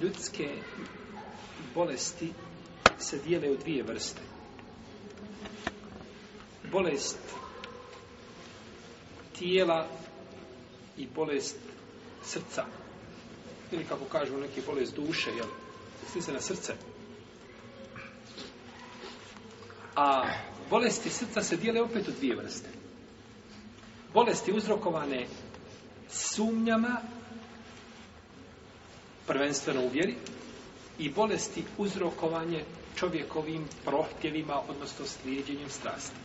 Ljudske bolesti se dijele u dvije vrste. Bolest tijela i bolest srca. Ili kako kažu neki bolest duše, jel? Sli se na srce. A bolesti srca se dijele opet u dvije vrste. Bolesti uzrokovane sumnjama prvenstveno u vjeri, i bolesti uzrokovanje čovjekovim prohtjevima, odnosno slijedjenjem strasti.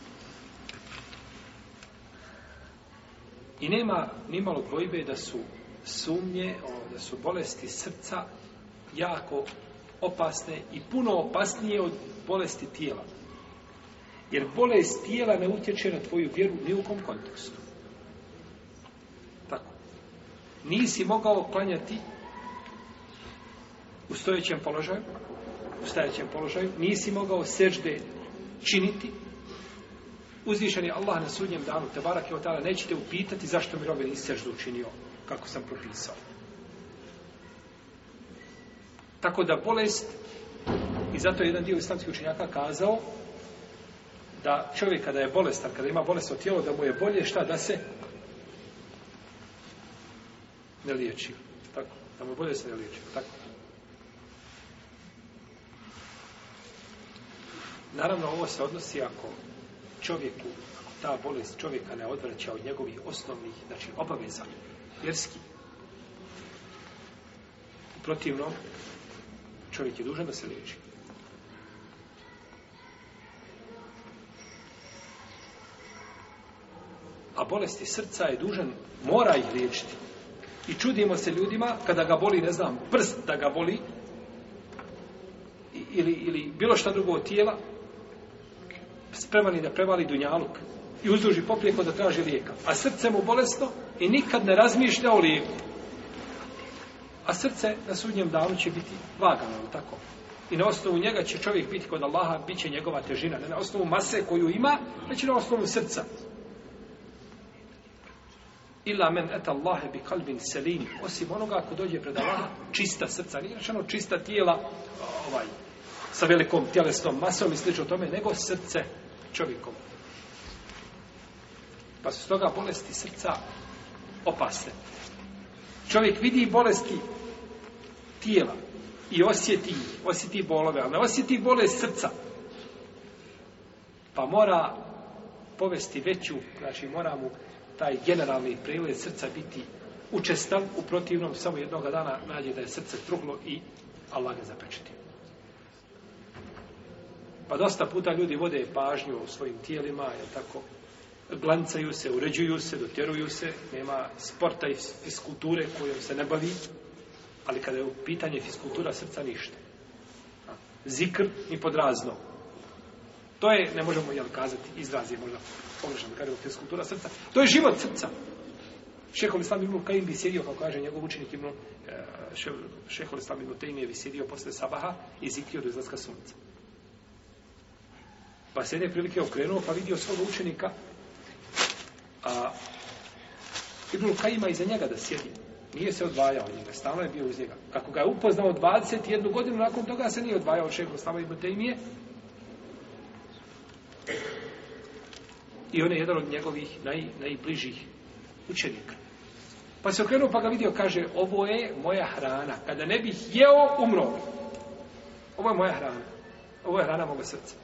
I nema nimalo dvojbe da su sumnje, da su bolesti srca jako opasne i puno opasnije od bolesti tijela. Jer bolest tijela ne utječe na tvoju vjeru ni u kom kontekstu. Tako. Nisi mogao klanjati u stojećem položaju, u stojećem položaju, nisi mogao sežde činiti, uzvišen je Allah na sudnjem danu, te barak je tada nećete upitati zašto mi robe nisi seždu učinio, kako sam propisao. Tako da bolest, i zato je jedan dio islamskih učinjaka kazao, da čovjek kada je bolestan, kada ima od tijelo, da mu je bolje šta da se ne liječi. Tako, da mu bolje se ne liječi. Tako. Naravno, ovo se odnosi ako čovjeku, ako ta bolest čovjeka ne odvraća od njegovih osnovnih, znači obaveza, vjerski. Protivno, čovjek je dužan da se liječi. A bolesti srca je dužan, mora ih liječiti. I čudimo se ljudima kada ga boli, ne znam, prst da ga boli, ili, ili bilo šta drugo od tijela, spreman da prevali dunjaluk i uzduži poprijeko da traži lijeka. A srce mu bolesno i nikad ne razmišlja o lijeku. A srce na sudnjem danu će biti vagano, tako? I na osnovu njega će čovjek biti kod Allaha, bit će njegova težina. Ne na osnovu mase koju ima, već na osnovu srca. Ila men et Allahe bi kalbin selim. Osim onoga ako dođe pred Allaha, čista srca. Nije rečeno čista tijela ovaj, sa velikom tjelesnom masom i slično tome, nego srce Čovjekom. Pa su stoga bolesti srca opasne. Čovjek vidi bolesti tijela i osjeti osjeti bolove, ali ne osjeti bolest srca. Pa mora povesti veću, znači mora mu taj generalni pregled srca biti učestan, u protivnom samo jednoga dana nađe da je srce truhlo i Allah ga pa dosta puta ljudi vode pažnju o svojim tijelima, jel tako, glancaju se, uređuju se, dotjeruju se, nema sporta i fiskulture kojom se ne bavi, ali kada je u pitanje fiskultura srca ništa. Zikr ni podrazno. To je, ne možemo jel kazati, izraz je možda pogrešan, je fiskultura srca. To je život srca. Šehol Islam Ibn Kajim bi sjedio, kao kaže njegov učenik Ibn, e, Šehol je bi sjedio sabaha i zikrio do izlaska sunca. Pa se jedne prilike okrenuo pa vidio svog učenika a kaj ima iza njega da sjedi. Nije se odvajao njega, stalno je bio uz njega. Kako ga je upoznao 21 godinu, nakon toga se nije odvajao od šeha Slava Ibn I on je jedan od njegovih naj, najbližih učenika. Pa se okrenuo pa ga vidio, kaže, ovo je moja hrana. Kada ne bih jeo, umro. Ovo je moja hrana. Ovo je hrana moga srca.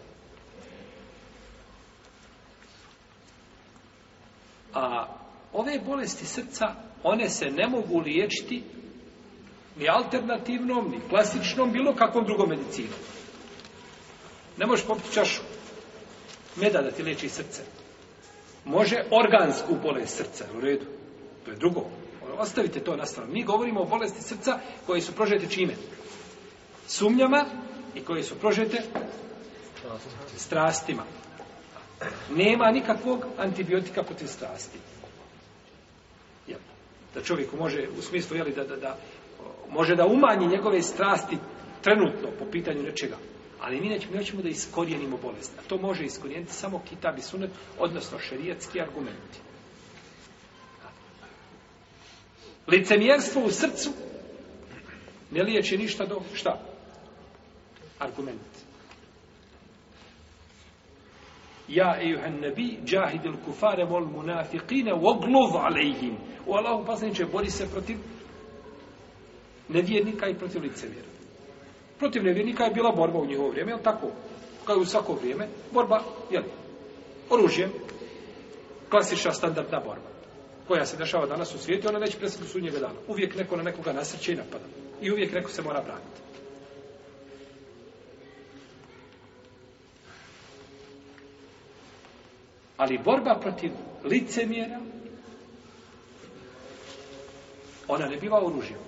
A ove bolesti srca, one se ne mogu liječiti ni alternativnom, ni klasičnom, bilo kakvom drugom medicinom. Ne možeš popiti čašu meda da ti liječi srce. Može organsku bolest srca, u redu. To je drugo. Ostavite to na stranu. Mi govorimo o bolesti srca koje su prožete čime? Sumnjama i koje su prožete strastima. Nema nikakvog antibiotika protiv strasti. Ja. Da čovjeku može, u smislu, jeli, da, da, da, može da umanji njegove strasti trenutno po pitanju nečega. Ali mi nećemo, da iskorijenimo bolest. A to može iskorijeniti samo kitab i sunet, odnosno šerijetski argumenti. Licemjerstvo u srcu ne liječi ništa do šta? Argument. Ja, ejuhan nebi, džahidil kufare vol munafiqine voglov alejhim. U Allahu poslaniče, bori se protiv nevjernika i protiv licemjera. Protiv nevjernika je bila borba u njihovo vrijeme, jel tako? Kao i u svako vrijeme, borba, li oružje, klasična standardna borba koja se dešava danas u svijetu, ona već presuditi sudnjega dana. Uvijek neko na nekoga nasrće i napada. I uvijek neko se mora braniti. Ali borba protiv licemjera, ona ne biva oružjem.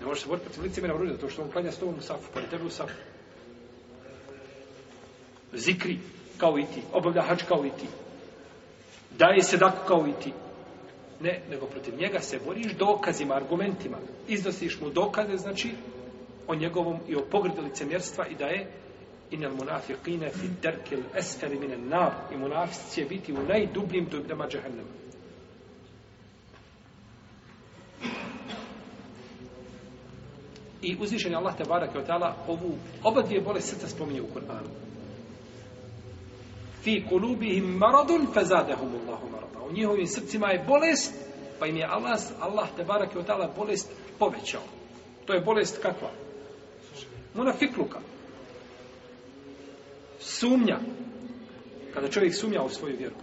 Ne može se boriti protiv licemjera oružjem, zato što on klanja s tobom u safu, pored tebe u safu. Zikri, kao i ti. Obavlja hač kao i ti. Daje se kao i ti. Ne, nego protiv njega se boriš dokazima, argumentima. Iznosiš mu dokaze, znači, o njegovom i o pogredu licemjerstva i da je Inel munafiqine fi derkil esferi minen nar. I munafici će biti u najdubljim dubljama džahennema. I uzvišen je Allah te barak ovu oba dvije bolest srca spominje u Kur'anu. Fi kulubihim maradun fazadahum Allahu marada. U njihovim srcima je bolest, pa im je Allah, Allah te barak bolest povećao. To je bolest kakva? Munafikluka. Sumnja. Kada čovjek sumnja u svoju vjeru.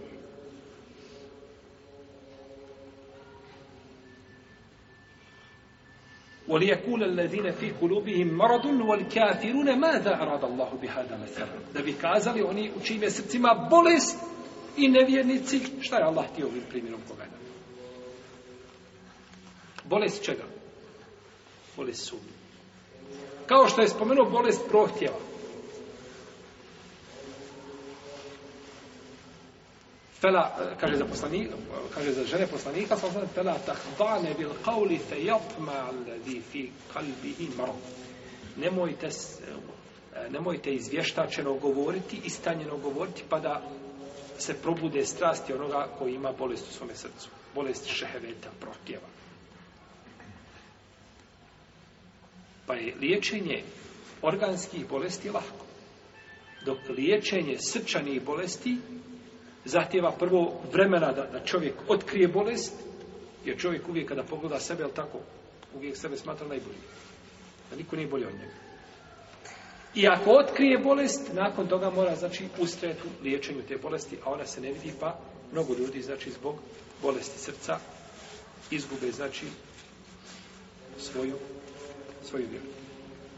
وَلِيَكُولَ الَّذِينَ فِي قُلُوبِهِمْ مَرَضٌ وَالْكَافِرُونَ مَاذَا أَرَادَ اللَّهُ بِهَذَا مَثَلًا Da bi kazali oni u čime srcima bolest i nevjernici, šta je Allah htio ovim primjerom pogledati? Bolest čega? Bolest sumnje. Kao što je spomenuo bolest prohtjeva. Fela, e, kaže za, kaže za žene poslanika, sa fela tahdane bil qavli fe fi Nemojte, e, nemojte izvještačeno govoriti i stanjeno govoriti, pa da se probude strasti onoga koji ima bolest u svome srcu. Bolest šeheveta, prohtjeva. Pa je liječenje organskih bolesti lahko. Dok liječenje srčanih bolesti zahtjeva prvo vremena da, da čovjek otkrije bolest, jer čovjek uvijek kada pogleda sebe, jel tako, uvijek sebe smatra najbolji. Da niko nije bolji od njega. I ako otkrije bolest, nakon toga mora, znači, ustrajati u liječenju te bolesti, a ona se ne vidi, pa mnogo ljudi, znači, zbog bolesti srca izgube, znači, svoju, svoju vjeru.